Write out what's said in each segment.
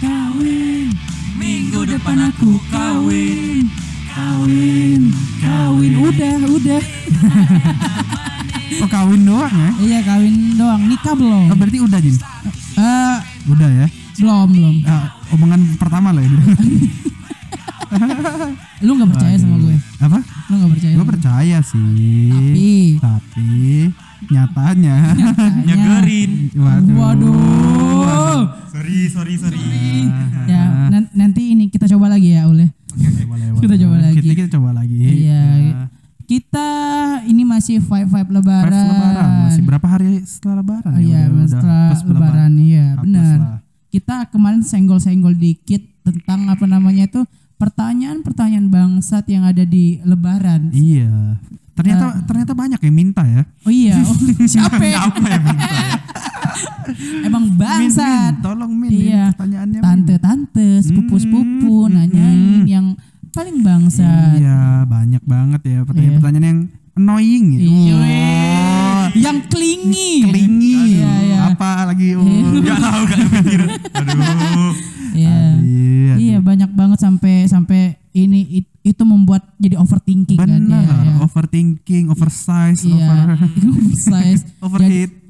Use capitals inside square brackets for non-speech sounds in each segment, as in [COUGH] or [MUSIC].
kawin. Minggu depan aku kawin. Kawin, kawin. Udah, udah. Oh kawin doang ya? Iya kawin doang. Nikah belum? Oh, berarti udah Jin? Eh, Udah ya? belum, belum. Ah, omongan pertama lah ini. Lu nggak percaya sama gue? Apa? Lu nggak percaya? Gue percaya sih. Tapi, Tapi nyatanya. Nyegerin. Waduh. waduh. Sorry, sorry, sorry. Ya, nan- nanti ini kita coba lagi ya, boleh, Kita coba lagi. Kita, kita coba lagi. Iya. Nah, Kita ini masih vibe vibe lebaran. Lebaran. Masih berapa hari setelah lebaran? Oh ya? iya, Udah- setelah plus lebaran iya, benar. Kita kemarin senggol-senggol dikit tentang apa namanya itu pertanyaan-pertanyaan bangsat yang ada di lebaran. Iya. Ternyata Ah. ternyata banyak yang minta ya. Oh iya, oh, [LAUGHS] siapa? Apa ya minta? [LAUGHS] Emang Min, bangsat. Min, tolong Min, Iya. Min, pertanyaannya Min. Tante-tante, sepupu-sepupu Hmm, nanyain hmm. yang paling bangsat. Iya, banyak banget ya pertanyaan-pertanyaan yang annoying ya. Iya. Oh, Yang klingi. kelingi. Iya, iya. Apa lagi? [LAUGHS] Oh. Gak tahu mikir. Aduh. Iya. Iya. Iya, banyak banget sampai sampai ini it- itu membuat jadi overthinking kan Benar, ya. ya. overthinking, oversize, Iya, over [LAUGHS] oversize. [LAUGHS] overheat. Jadi,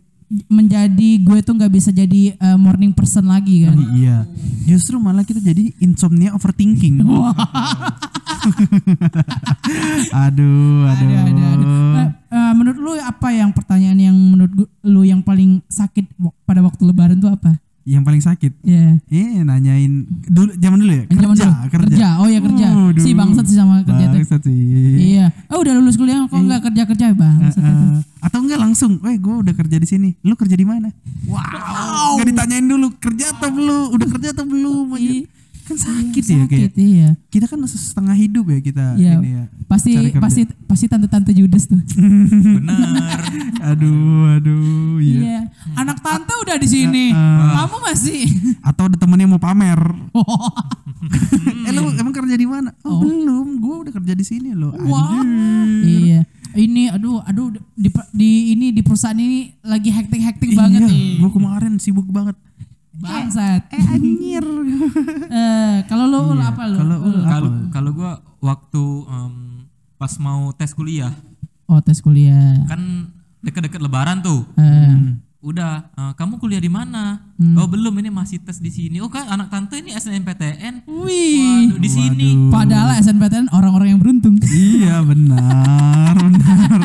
menjadi gue tuh nggak bisa jadi uh, morning person lagi kan. Iya. Justru malah kita jadi insomnia overthinking. aduh, [LAUGHS] aduh. Ada, ada, ada. Eh, eh, menurut lu apa yang pertanyaan yang menurut lu yang paling sakit pada waktu lebaran tuh apa? Yang paling sakit. Ya. Eh, nanyain dulu zaman dulu ya, Yang zaman kerja, dulu. kerja. Oh ya kerja. Waduh. Si bangsat sih sama kerja tuh. Bangsat sih. Iya. Oh udah lulus kuliah kok nggak kerja kerja bangsat itu. Eh, atau enggak langsung, weh gue udah kerja di sini, lu kerja di mana? Wow, nggak ditanyain dulu kerja atau belum, udah kerja atau belum? Iya. Kan sakit ya kayak. Sakit iya. Kita kan setengah hidup ya kita Iya. ini ya. Pasti pasti pasti tante-tante Judas tuh. Benar. [LAUGHS] Aduh, aduh, iya. Iya. Anak tante udah di sini. Eh, Kamu masih. Atau ada temennya mau pamer. [LAUGHS] eh lu emang kerja di mana? Oh, belum, gue udah kerja di sini loh. Wah. iya. Ini aduh aduh di, di ini di perusahaan ini lagi hektik-hektik banget nih. Gue kemarin sibuk banget. Bangsat. Eh anjir. [LAUGHS] Eh, kalau lu Ul, apa lu? Kalau Ul? Kalau kalau gua waktu em, pas mau tes kuliah Oh, tes kuliah. kan deket-deket lebaran tuh. Eh, Udah, eh, kamu kuliah di mana? Oh belum, ini masih tes di sini. Oh kan anak tante ini SNMPTN. wih. Waduh, di sini. Padahal SNPTN orang-orang yang beruntung. iya benar, benar.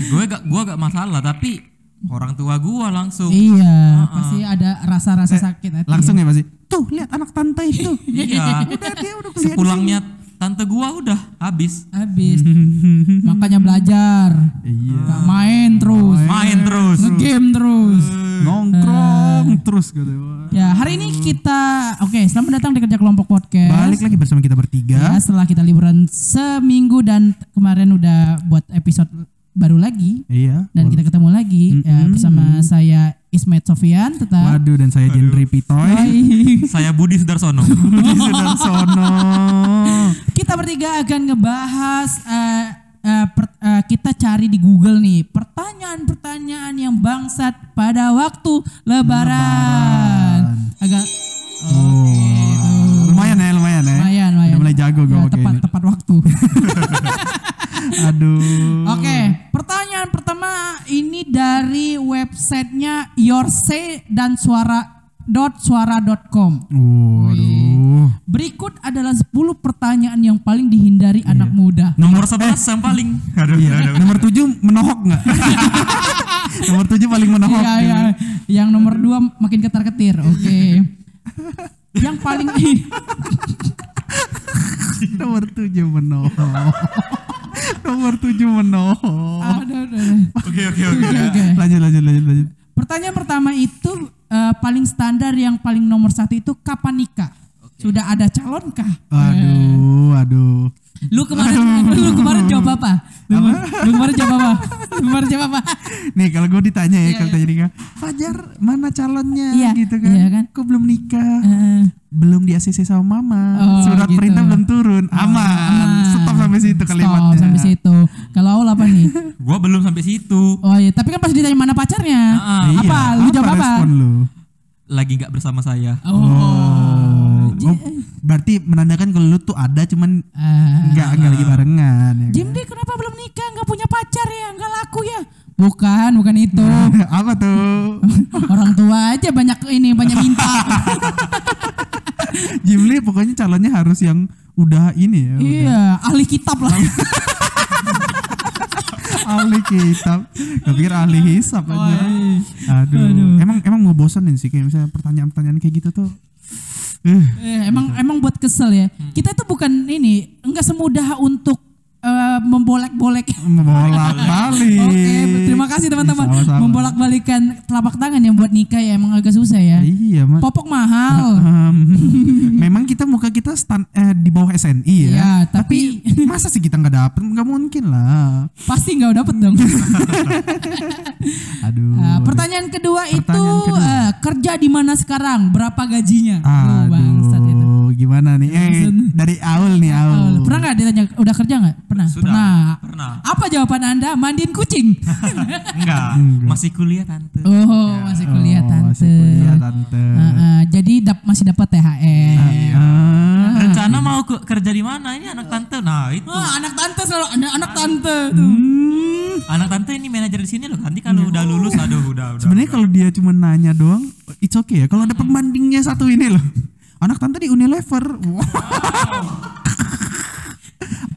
gue gak gua gak masalah tapi orang tua gua langsung. iya, pasti ada rasa-rasa sakit hati. Langsung ya pasti. Tuh lihat anak tante itu. [LAUGHS] Iya. udah dia udah kuliah. di Sepulangnya tante gua udah habis. Habis. [LAUGHS] Makanya belajar. Iya. Gak main terus. Main terus. Ngegame terus. Nongkrong terus gitu. Ya, hari ini kita oke, selamat datang di kerja kelompok podcast. Balik lagi bersama kita bertiga. Ya, setelah kita liburan seminggu dan kemarin udah buat episode baru lagi Iya. dan kita ketemu lagi ya, bersama saya Ismet Sofian tetap. Waduh dan saya Jendri Pitoy. [LAUGHS] Saya Budi Sudarsono. [LAUGHS] Sudarsono. kita bertiga akan ngebahas eh, eh, per- eh, kita cari di Google nih pertanyaan-pertanyaan yang bangsat pada waktu Lebaran. Agak Oh. Lumayan Udah mulai jago gue Ya, pakai tepat ini. tepat waktu. [LAUGHS] Aduh. Oke, pertanyaan pertama ini dari websitenya yourse dan suara dot suara.com. Waduh. Berikut adalah 10 pertanyaan yang paling dihindari Iya. anak muda. Nomor 11 yang paling. [LAUGHS] Aduh, Iya. Nomor tujuh menohok nggak? [LAUGHS] Nomor tujuh paling menohok. Iya, iya. Yang nomor dua makin ketar-ketir. Oke. yang paling [LAUGHS] Nomor tujuh menohok. [LAUGHS] Nomor tujuh menohok. Aduh, aduh, aduh. Oke oke oke. Lanjut, lanjut, lanjut, lanjut. Pertanyaan pertama itu eh, paling standar yang paling nomor satu itu kapan nikah? Sudah ada calon kah? Aduh, aduh. Lu kemarin [LAUGHS] lu kemarin jawab apa? Lu, lu kemarin jawab apa? Lu kemarin jawab apa? Nih kalau gue ditanya ya Iya, kalau tanya nikah, Fajar mana calonnya Iya, gitu kan? iya kan? Kok belum nikah? Eh, belum di ACC sama mama. Oh, Surat gitu. perintah belum turun. Aman. aman. Stop sampai situ stop kalimatnya. sampai situ. Kalau Aul apa nih? [LAUGHS] Gua belum sampai situ. Oh iya, tapi kan pas ditanya mana pacarnya? Ah, Iya, Apa? Lu jawab apa? respon lu? lagi nggak bersama saya. Oh. Oh, berarti menandakan kalau lu tuh ada cuman nggak nggak lagi barengan ya. Jim dia kenapa belum nikah? Nggak punya pacar ya? Nggak laku ya? Bukan, bukan itu. [LAUGHS] Apa tuh? [LAUGHS] Orang tua aja banyak ini banyak minta. [LAUGHS] Jimli pokoknya calonnya harus yang udah ini ya. udah iya, ahli kitab lah. ahli kitab. Gak pikir ahli hisap aja. Aduh. Emang emang mau bosanin sih kayak misalnya pertanyaan-pertanyaan kayak gitu tuh. Eh, Eh, emang emang buat kesel ya. Kita itu bukan ini, enggak semudah untuk eh, membolak-bolek. membolak balik. [LAUGHS] Oke, terima kasih teman-teman. Membolak-balikan telapak tangan yang buat nikah ya emang agak susah ya. Iya, Mas. Popok mahal. [LAUGHS] Em, memang kita muka kita stand eh, di bawah SNI ya. Iya, tapi Masa sih kita nggak dapet? Nggak mungkin lah. pasti nggak dapet dong. [LAUGHS] Aduh. Nah, pertanyaan kedua itu Pertanyaan kedua. eh, kerja di mana sekarang? Berapa gajinya? Oh, bangsat itu. Gimana nih? Eh, dari awal nih awal. Oh, pernah nggak ditanya udah kerja nggak? Pernah. Sudah, Pernah. pernah. Apa jawaban anda? Mandiin kucing. [LAUGHS] Enggak, masih kuliah tante. oh, masih kuliah Oh, tante. Masih kuliah tante. Ah, ah, jadi dap- masih dapat THR. Ah, Rencana mau ke- kerja di mana? Ini anak tante. Nah, itu. Wah, anak tante selalu anak, anak tante tuh. hmm. Anak tante ini manajer di sini loh. Nanti kalau udah lulus aduh udah udah. Sebenarnya kalau dia cuma nanya doang, it's okay ya. Kalau ada pembandingnya satu ini loh. Anak tante di Unilever. Wow. [LAUGHS]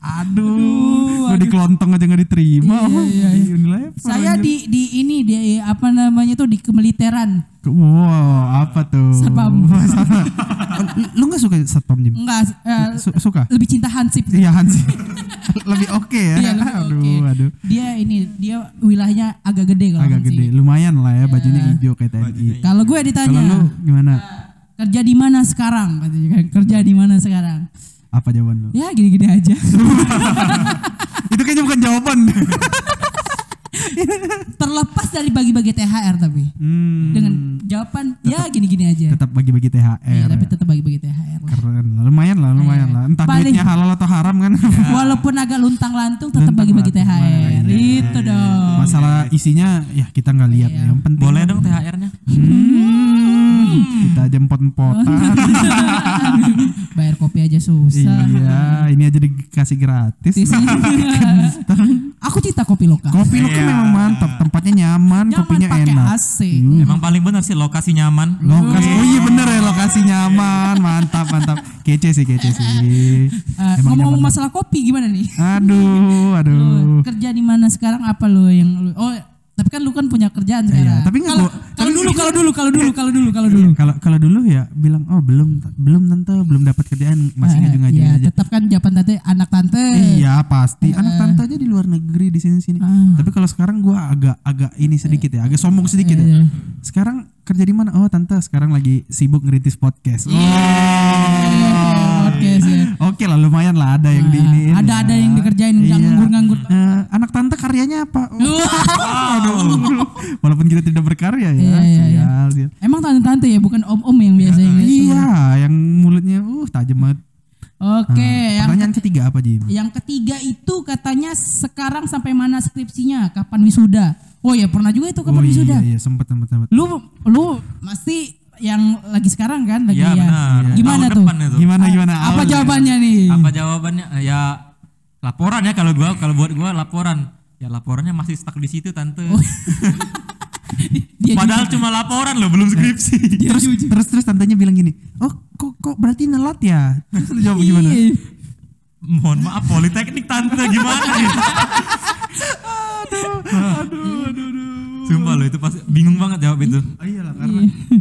Aduh, gue di kelontong aja nggak diterima. Iya, Oh, iya, di iya. Unilever. Saya di di ini di apa namanya tuh di kemiliteran. Wow, apa tuh? Satpam. [LAUGHS] Satpam. Lu nggak suka satpam Jim? Enggak eh, Su- suka? lebih cinta Hansip. Iya Hansi. [LAUGHS] lebih oke ya. Iya, lebih aduh, oke. aduh. Dia ini dia wilayahnya agak gede kalau Agak Hansip. gede, lumayan lah ya bajunya hijau kayak TNI. Kalau gue ditanya Kalau lu gimana? Kerja di mana sekarang? Katanya kan kerja di mana sekarang? Apa jawaban lu? Ya gini-gini aja. [LAUGHS] Itu kayaknya bukan jawaban. [LAUGHS] Terlepas dari bagi-bagi THR tapi Hmm, dengan jawaban ya gini-gini aja. tetap bagi-bagi Iya, THR. tapi tetap bagi-bagi THR lah. Keren lah, lumayan lah, lumayan Iya. lah. Entah Paling- duitnya halal atau haram kan. [LAUGHS] Walaupun agak luntang-lantung tetap bagi-bagi THR. Itu dong. Masalah isinya ya kita nggak lihat Iya. yang penting. Boleh dong THR-nya? Hmm, empot-empotan. [LAUGHS] Bayar kopi aja susah. iya, ini aja dikasih gratis. [LAUGHS] Aku cinta kopi lokal. Kopi lu kan memang mantap, tempatnya nyaman, Nyaman kopinya pakai enak. AC. Emang paling benar sih lokasi nyaman. Lokasi, oh iya bener ya lokasi nyaman, mantap mantap, kece sih kece sih. [LAUGHS] Eh, Emang ngomong-ngomong nyaman. masalah kopi gimana nih? Aduh, aduh. Lu kerja di mana sekarang apa lo yang lu Oh, kan lu kan punya kerjaan sekarang. Iya, tapi nggak kalau kalau dulu kalau dulu kalau dulu kalau dulu kalau dulu. Kalau kalau dulu ya bilang oh belum belum tante belum dapat kerjaan masih Eh, ngaju-ngaju iya, aja. tetap kan jawaban tante anak tante. Iya pasti anak tante aja di luar negeri di sini sini. Ah. Tapi kalau sekarang gua agak agak ini sedikit ya, agak sombong sedikit Iya, ya. iya. Sekarang kerja di mana? Oh tante sekarang lagi sibuk ngerintis podcast. Oke sih. Oke lah lumayan lah ada yang di ini. Iya. Ada ada yang dikerjain Iya. nganggur-nganggur. Eh, anak tante karyanya apa? [LAUGHS] Oh, aduh. Walaupun kita tidak berkarya ya. Iya, iya, iya. sial. Emang tante-tante ya bukan om-om yang biasanya. gitu. Iya, yang mulutnya uh tajam banget. Oke, yang Pertanyaan ketiga apa Jim? yang ketiga itu katanya sekarang sampai mana skripsinya? Kapan wisuda? Oh ya pernah juga itu kapan oh wisuda? iya, iya sempat sempat sempat. Lu lu pasti yang lagi sekarang kan lagi Iya ya. benar. Gimana Tahun tuh? depan itu. Gimana gimana? Apa Awal- jawabannya nih? Apa jawabannya? Eh, Ya laporan ya kalau gua kalau buat gua laporan. Ya laporannya masih stuck di situ tante. [LAUGHS] Dia Padahal cuma laporan loh, belum skripsi. [LAUGHS] terus terus terus tantenya bilang gini, oh kok kok berarti nelat ya? Terus lu jawab gimana? Mohon maaf politeknik tante gimana [LAUGHS] nih? Sumpah loh itu pasti bingung banget jawab itu. Oh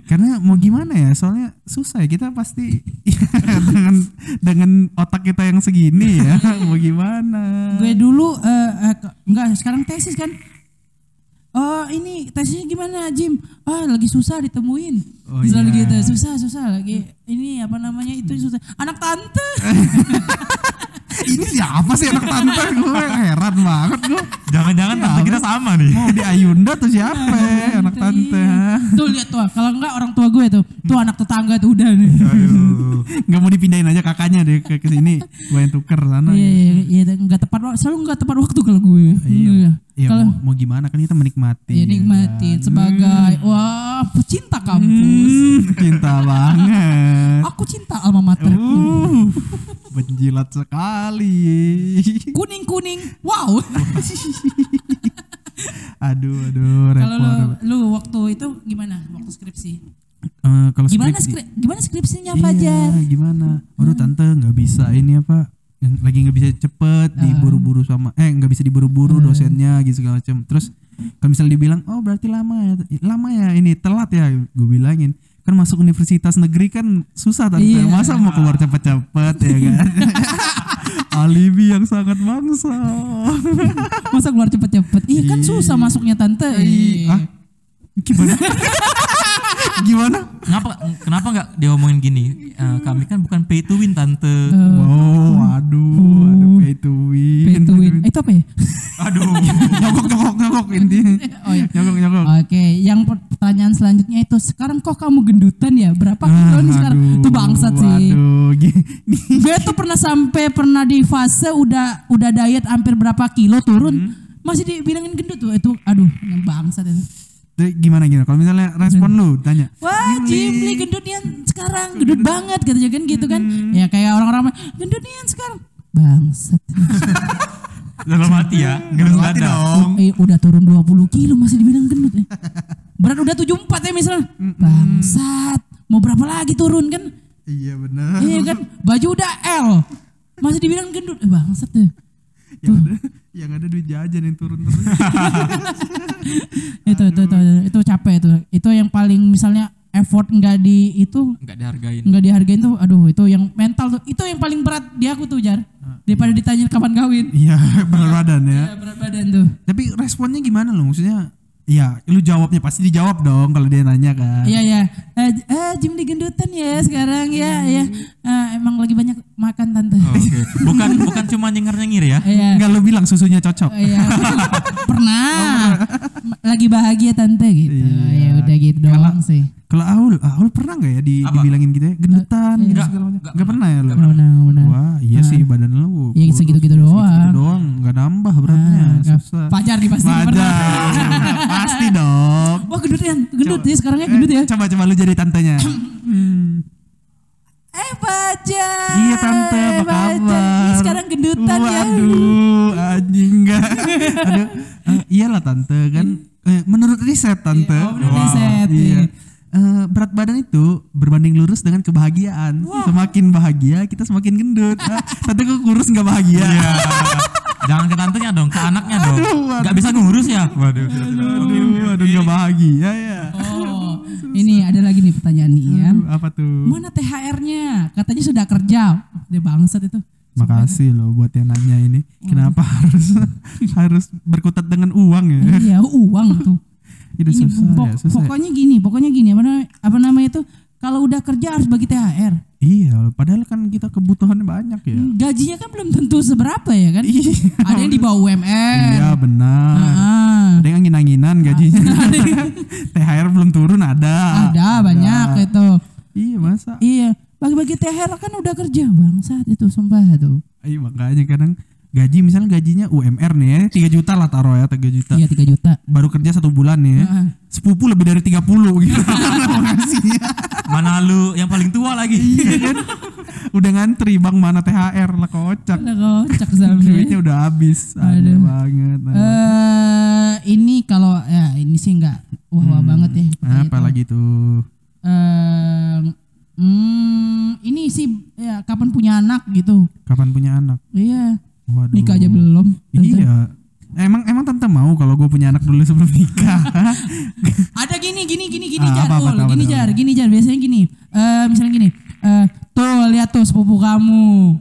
karena mau gimana ya soalnya susah ya kita pasti [LAUGHS] dengan dengan otak kita yang segini ya [LAUGHS] mau gimana Gue dulu eh, ke- enggak sekarang tesis kan. Oh ini tesisnya gimana Jim? Ah lagi susah ditemuin. Oh, Selalu iya. gitu susah susah lagi ini apa namanya itu susah. Anak tante. [LAUGHS] ini siapa sih anak tante gue heran banget gue Jangan-jangan tante kita sama nih. mau di Ayunda tuh siapa ya, anak tante Iya. Tuh lihat tuh, kalau enggak orang tua gue tuh, tuh anak tetangga tuh udah nih. Aduh. nggak mau dipindahin aja kakaknya deh ke sini gue yang tuker sana Iya, iya, iya, enggak tepat waktu, selalu enggak tepat waktu kalau gue. Iya. Ya mau, mau gimana kan kita menikmati. ya ya nikmatin kan? sebagai wah pecinta kampus. Hmm, cinta [LAUGHS] banget. Aku cinta alma mater. Uh, menjilat sekali. Kuning kuning. Wow. [LAUGHS] Aduh, aduh, Kalau lu, lu waktu itu gimana? Waktu skripsi. Eh, kalau Gimana skripsi- skri gimana skripsinya Iya, Fajar? gimana? Waduh tante nggak bisa ini apa? Yang lagi nggak bisa cepet Ah. diburu-buru sama eh nggak bisa diburu-buru dosennya gitu segala macam. Terus kalau misalnya dibilang oh berarti lama ya, lama ya ini telat ya, gue bilangin kan masuk universitas negeri kan susah tante. Iya. Masa mau keluar cepet-cepet ya kan? [LAUGHS] Alibi yang sangat bangsa. Masa keluar cepet-cepet? Iya kan susah masuknya tante. Iya. Ah, gimana? [LAUGHS] gimana? Kenapa kenapa nggak diomongin gini? Eh, kami kan bukan pay to win tante. Oh, aduh, ada pay to win. Pay to win. [LAUGHS] Eh, Itu apa ya? Aduh. nyogok nyogok nyogok intinya. [LAUGHS] Oh iya. Nyogok nyogok. Oke, yang pertanyaan selanjutnya itu sekarang kok kamu gendutan ya? Berapa kilo nih sekarang? Itu bangsat sih. Aduh, gini. [LAUGHS] Gue tuh pernah sampai pernah di fase udah udah diet hampir berapa kilo turun masih dibilangin gendut tuh itu aduh yang bangsat itu. Jadi gimana gimana? Kalau misalnya respon lu tanya. Wah, Jimli gendut nian sekarang gendut banget katanya kan gitu kan. Ya kayak orang-orang mah, gendut nian sekarang. Bangsat. [LAUGHS] Dalam hati ya. Hati ada. dong. eh, udah turun 20 kilo masih dibilang gendut ya. Berat udah 74 ya misalnya. Bangsat. Mau berapa lagi turun kan? Iya benar. Iya kan? Baju udah L. Masih dibilang gendut. Eh, bangsat tuh. Yang ada yang ada duit jajan yang turun terus. [LAUGHS] itu itu itu itu capek itu itu yang paling misalnya effort nggak di itu Nggak dihargain. nggak dihargain tuh aduh itu yang mental tuh itu yang paling berat di aku tuh jar daripada ditanya kapan kawin Iya, [LAUGHS] benar badan ya. ya, berat badan tuh Tapi responnya gimana lu? Maksudnya Iya, lu jawabnya pasti dijawab dong kalau dia nanya kan. iya ya eh, eh Jim di gendutan ya sekarang ya ya Eh, emang lagi banyak makan tante Oh, Oke. Bukan [LAUGHS] bukan cuma nyengir-nyengir ya. iya Enggak lu bilang susunya cocok. Oh, iya. [LAUGHS] pernah lagi bahagia tante gitu Iya. ya udah gitu doang sih Kalau Aul, Aul pernah nggak ya di, Apa? dibilangin gitu ya? Gendutan gitu Enggak, segala macam. enggak Enggak pernah ya lu? Nggak pernah, pernah. Wah, iya sih badan lu. Ya, segitu-gitu doang. Segitu doang, enggak nambah beratnya. Nggak- Susah. Pajar nih pasti pernah. Gendut ya, gendut ya sekarangnya gendut ya. Eh, Coba coba lu jadi tantenya. Hmm. Eh Pajar. Iya tante, apa Pajar. kabar? Sekarang gendutan ya. Waduh, anjing enggak. [LAUGHS] Aduh, eh, iyalah tante kan. Eh, menurut riset tante. oh, menurut riset, Iya. iya. Eh, berat badan itu berbanding lurus dengan kebahagiaan. Semakin bahagia kita semakin gendut. Ah, tante kok kurus nggak bahagia? Iya. [LAUGHS] Jangan ke tantenya dong, ke anaknya dong. Aduh, Nggak bisa ngurus ya. Waduh. sudah. Aduh, aduh nggak bahagia ya. Oh, ini ada lagi nih pertanyaan nih ya. Aduh, apa tuh? Mana THR-nya? Katanya sudah kerja. Dia bangsat itu. Makasih loh buat yang nanya ini. Kenapa harus [LAUGHS] harus berkutat dengan uang ya? Iya, uang tuh. Itu Ini susah pok- ya, susah. ya. pokoknya gini, pokoknya gini apa namanya, apa namanya itu? Kalau udah kerja harus bagi THR. Iya, padahal kan kita kebutuhannya banyak ya. Gajinya kan belum tentu seberapa ya kan? Iya. Ada yang di bawah UMR. Iya benar. Ah. Ada yang angin-anginan gajinya. [LAUGHS] THR belum turun ada. Ada banyak itu. Iya masa. Iya, bagi-bagi THR kan udah kerja bangsat itu sumpah tuh. Iya makanya kadang gaji misalnya gajinya UMR nih ya 3 juta lah taruh ya 3 juta. Iya 3 juta. Baru kerja satu bulan nih ya. Heeh. Sepupu lebih dari 30 gitu. [LAUGHS] Mana lu yang paling tua lagi? Iya kan? Udah ngantri bang mana THR lah kocak. Udah kocak sampai. Duitnya udah habis. Aduh Aduh. banget. Eh ini kalau ya ini sih enggak wah-wah banget ya. Apa lagi tuh? Eh, hmm, ini sih ya kapan punya anak gitu. Kapan punya anak? Iya, Waduh. nikah aja belum. Tante. Iya. Emang emang tante mau kalau gue punya anak dulu sebelum nikah. [LAUGHS] Ada gini gini gini gini Ah, jar, apa, apa, apa, gini apa, jar, gini jar. Biasanya gini. Eh misalnya gini. Eh tuh lihat tuh sepupu kamu.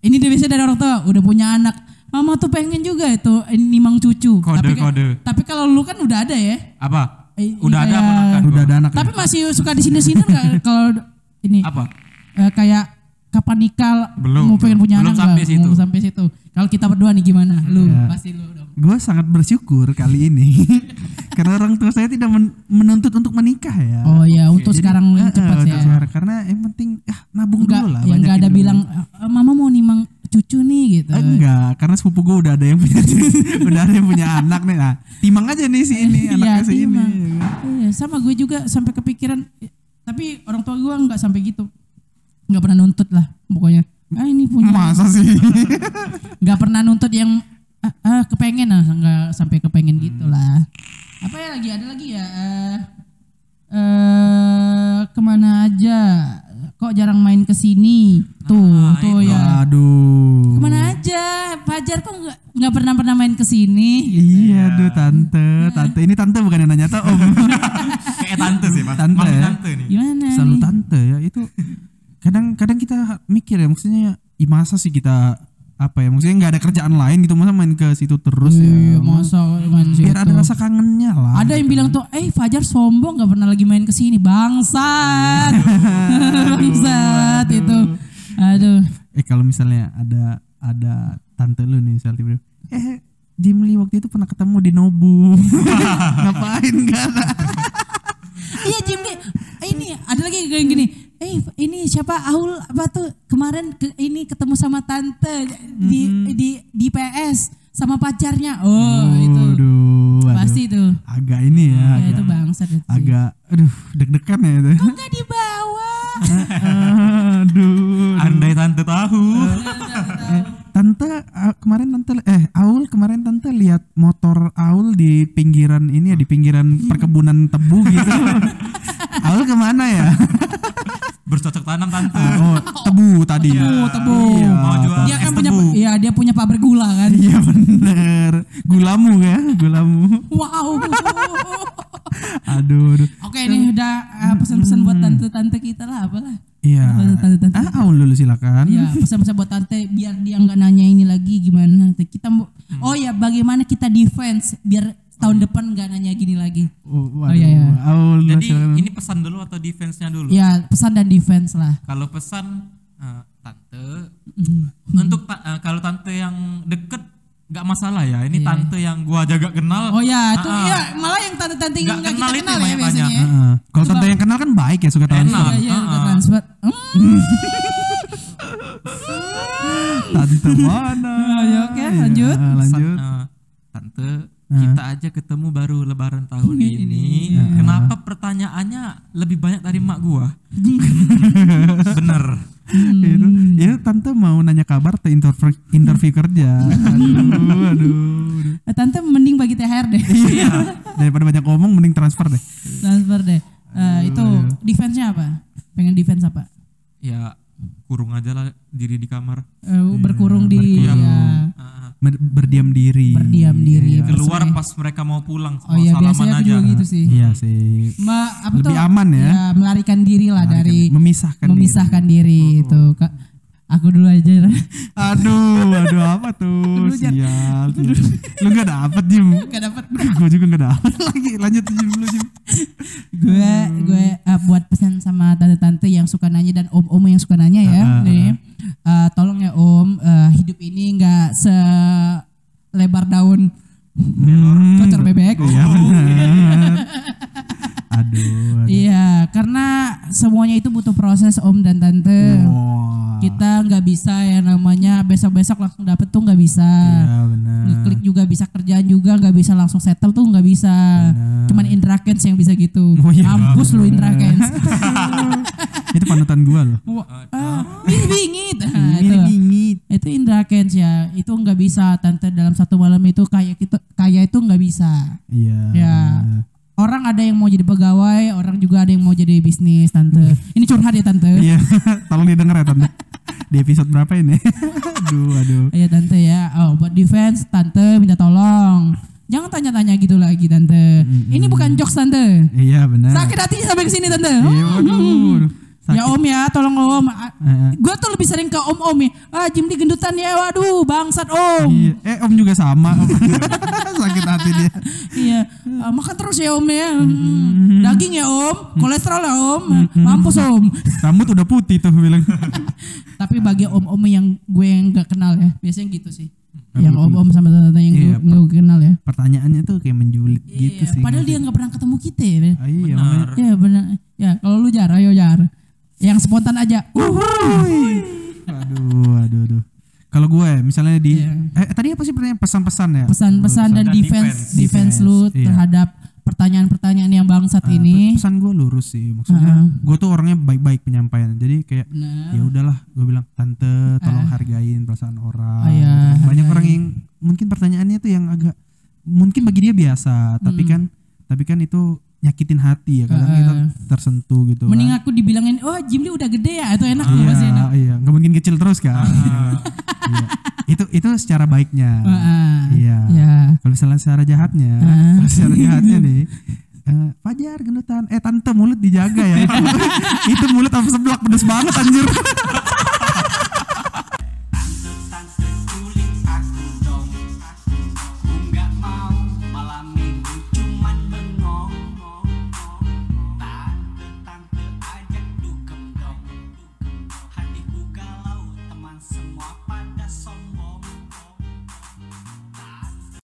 Ini dia biasanya dari orang tua udah punya anak. Mama tuh pengen juga itu nimang cucu. Kode, tapi, kode. Tapi kalau lu kan udah ada ya. Apa? Eh, Udah ada kayak- apa kan? Udah ada anak. ya? Tapi masih suka di sini-sini nggak [LAUGHS] kalau ini Apa? eh, kayak kapan nikah Belum, mau pengen punya belum anak sampai situ. Belum sampai situ kalau kita berdua nih gimana lu Ya. pasti lu dong Gue sangat bersyukur kali ini [LAUGHS] karena orang tua saya tidak men- menuntut untuk menikah ya. oh ya untuk Jadi, sekarang eh, cepat untuk ya sekarang. karena yang penting ah, nabung enggak dulu lah. yang enggak ada dulu. bilang "Eh, mama mau nimang cucu nih gitu Eh, enggak, karena sepupu gue udah ada yang punya [LAUGHS] udah ada yang punya anak nih. Nah, timang aja nih si ini, Iya, anaknya si ini. timang. ya kan. Iya, sama gue juga sampai kepikiran tapi orang tua gue nggak sampai gitu nggak pernah nuntut lah pokoknya ah ini punya Masa sih? [LAUGHS] nggak pernah nuntut yang ah, ah, kepengen lah nggak sampai kepengen Hmm. gitu lah apa ya lagi ada lagi ya eh eh, ke mana aja kok jarang main ke sini tuh Nah, tuh itu. ya Aduh. ke mana aja Fajar kok nggak nggak pernah pernah main ke sini Iya, aduh tante, tante ini tante bukan yang nanya tuh om. [LAUGHS] Kayak tante sih, Mas. Tante ya? tante nih. gimana Selalu nih? tante ya itu. Kadang-kadang kita mikir ya, maksudnya, "Ih, masa sih kita apa ya? Maksudnya nggak ada kerjaan lain gitu, masa main ke situ terus Iya, ya? masa main situ. Biar ada rasa kangennya lah. Ada yang bilang tuh, eh Fajar sombong gak pernah lagi main ke sini, bangsat, [LAUGHS] bangsat itu. Aduh, Eh kalau misalnya ada ada tante lu nih misalnya tiba eh Jimli waktu itu pernah ketemu di Nobu. [LAUGHS] Ngapain kan? iya Jimmy, eh, ini ada lagi kayak gini. Eh ini siapa Aul apa tuh kemarin ke, ini ketemu sama tante di di di PS sama pacarnya. Oh, itu Aduh, aduh. pasti tuh. agak ini ya, Ya, agak, itu bangsat itu. agak aduh deg-degan ya itu. Kok nggak dibawa? [LAUGHS] aduh. Andai tante tahu. [LAUGHS] Eh, tante ah, kemarin tante eh Aul kemarin tante lihat motor Aul di pinggiran ini ya di pinggiran perkebunan tebu gitu. [LAUGHS] Aul ke mana ya? Tanam tante. Oh, tebu tadi. Tebu, tebu. Iya, Mau jual Dia kan punya tebu. iya dia punya pabrik gula kan. Iya bener. Gulamu ya, gulamu. Wow. Aduh, aduh. Oke nih udah uh, pesan-pesan buat tante-tante kita lah apalah. Iya. Apa, tante-tante? Ah, Aul dulu silakan. Ya pesan-pesan buat tante biar dia nggak nanya ini lagi gimana. Kita mau Oh ya bagaimana kita defense biar tahun depan nggak nanya gini lagi. Oh, Oh, iya, iya. Aul dulu Jadi silakan. ini pesan dulu atau defense-nya dulu? Ya pesan dan defense lah. Kalau pesan eh, tante Mm-hmm. untuk ta- eh, kalau tante yang deket nggak masalah ya. Ini tante yang gua jaga kenal. Oh ya itu ah. ya malah yang tante-tante yang Nggak nggak kita kenal itu kenal ya biasanya. ya. Heeh. Kalau tante yang kenal kan baik ya suka transfer. Enak. Iya udah ah. transfer. [LAUGHS] Tante mana? [LAUGHS] Ya, oke, lanjut. Iya, lanjut. Pesan, eh, tante kita aja ketemu baru lebaran tahun Ini. ini. Kenapa pertanyaannya lebih banyak dari mak gua? [LAUGHS] Bener. itu itu tante mau nanya kabar atau interview interview kerja [LAUGHS] aduh aduh Eh, Tante mending bagi THR deh. iya [LAUGHS] daripada banyak ngomong mending transfer deh transfer deh. Eh, itu defense-nya apa? Pengen defense apa? Ya kurung aja lah diri di kamar. Eh, berkurung di ya, Ah, Ber- berdiam diri berdiam diri. keluar pas mereka mau pulang Oh mau iya salaman biasanya aja. juga gitu sih. iya sih Ma, apa Lebih tuh? aman ya. melarikan diri lah dari memisahkan diri. memisahkan diri, itu. Aku dulu aja. aduh aduh apa tuh? Dulu, sial, lu gak dapet Jim? Gak dapat. gue juga gak dapet lagi. Lanjut Jim lu Jim. Gue gue eh, buat pesan sama tante-tante yang suka nanya dan om-om yang suka nanya ya. Ah, nih. Eh, tolong ya Om, eh, hidup ini nggak selebar daun. Hmm, kocar bebek. iya benar aduh. Iya, karena semuanya itu butuh proses Om dan Tante. Wah. Kita nggak bisa ya namanya besok-besok langsung dapet tuh nggak bisa. Iya benar. Ngeklik juga bisa kerjaan juga nggak bisa langsung settle tuh nggak bisa. Cuman Indra Kents yang bisa gitu. Oh iya, Mampus lu Indra Kents. [LAUGHS] itu panutan gua loh. Ini bingit. Nah, itu. bingit. Itu Indra Kents ya. Itu nggak bisa tante dalam satu malam itu kayak kita kayak itu nggak bisa. Iya. Ya. Ada yang mau jadi pegawai, orang juga ada yang mau jadi bisnis, tante. Ini curhat ya tante. Iya, [LAUGHS] tolong didengar ya tante. Di episode berapa ini? [LAUGHS] aduh, aduh. Iya tante ya. Oh buat defense tante minta tolong. Jangan tanya-tanya gitu lagi tante. Ini bukan jokes tante. Iya benar. Sakit hati sampai ke sini tante. Iya, waduh. Ya om ya, tolong om. Eh, Gue tuh lebih sering ke om-om ya. Ah Jimli gendutan ya, waduh bangsat om. Iya. Eh om juga sama. [LAUGHS] Sakit hati dia. Iya, Ah, makan terus ya om ya. Mm, Daging ya om, kolesterol ya om, mampus om. Rambut udah putih tuh bilang. [LAUGHS] Tapi bagi om-om yang gue yang gak kenal ya, biasanya gitu sih. Yang om-om sama tante-tante yang Iya, gue, gue kenal ya. Pertanyaannya tuh kayak menjulit gitu Iya, sih. Padahal dia nggak pernah ketemu kita ya. Ah, iya, makanya- Iya benar. Ya kalau lu jar, ayo jar. Yang spontan aja. Aduh, aduh, aduh. Kalau gue misalnya di Iya. eh tadi apa sih pertanyaan pesan-pesan ya? Pesan-pesan dan dan defense, defense. defense lu iya. terhadap pertanyaan-pertanyaan yang bangsat Ah, ini. pesan gue lurus sih maksudnya Heeh. gue tuh orangnya baik-baik penyampaian jadi kayak Benar. ya udahlah gue bilang tante tolong hargain perasaan orang Ah, iya, banyak orang yang mungkin pertanyaannya tuh yang agak mungkin bagi dia biasa tapi Hmm. kan tapi kan itu nyakitin hati ya kadang Heeh. kita tersentuh gitu Mending kan. aku dibilangin, oh Jimli udah gede ya, itu enak tuh iya pasti enak. iya nggak mungkin kecil terus kan Iya. itu itu secara baiknya Heeh. iya Ya. kalau misalnya secara jahatnya Ah. kalau secara jahatnya [LAUGHS] nih eh, Fajar gendutan eh tante mulut dijaga ya itu, [LAUGHS] itu mulut apa seblak pedes banget anjir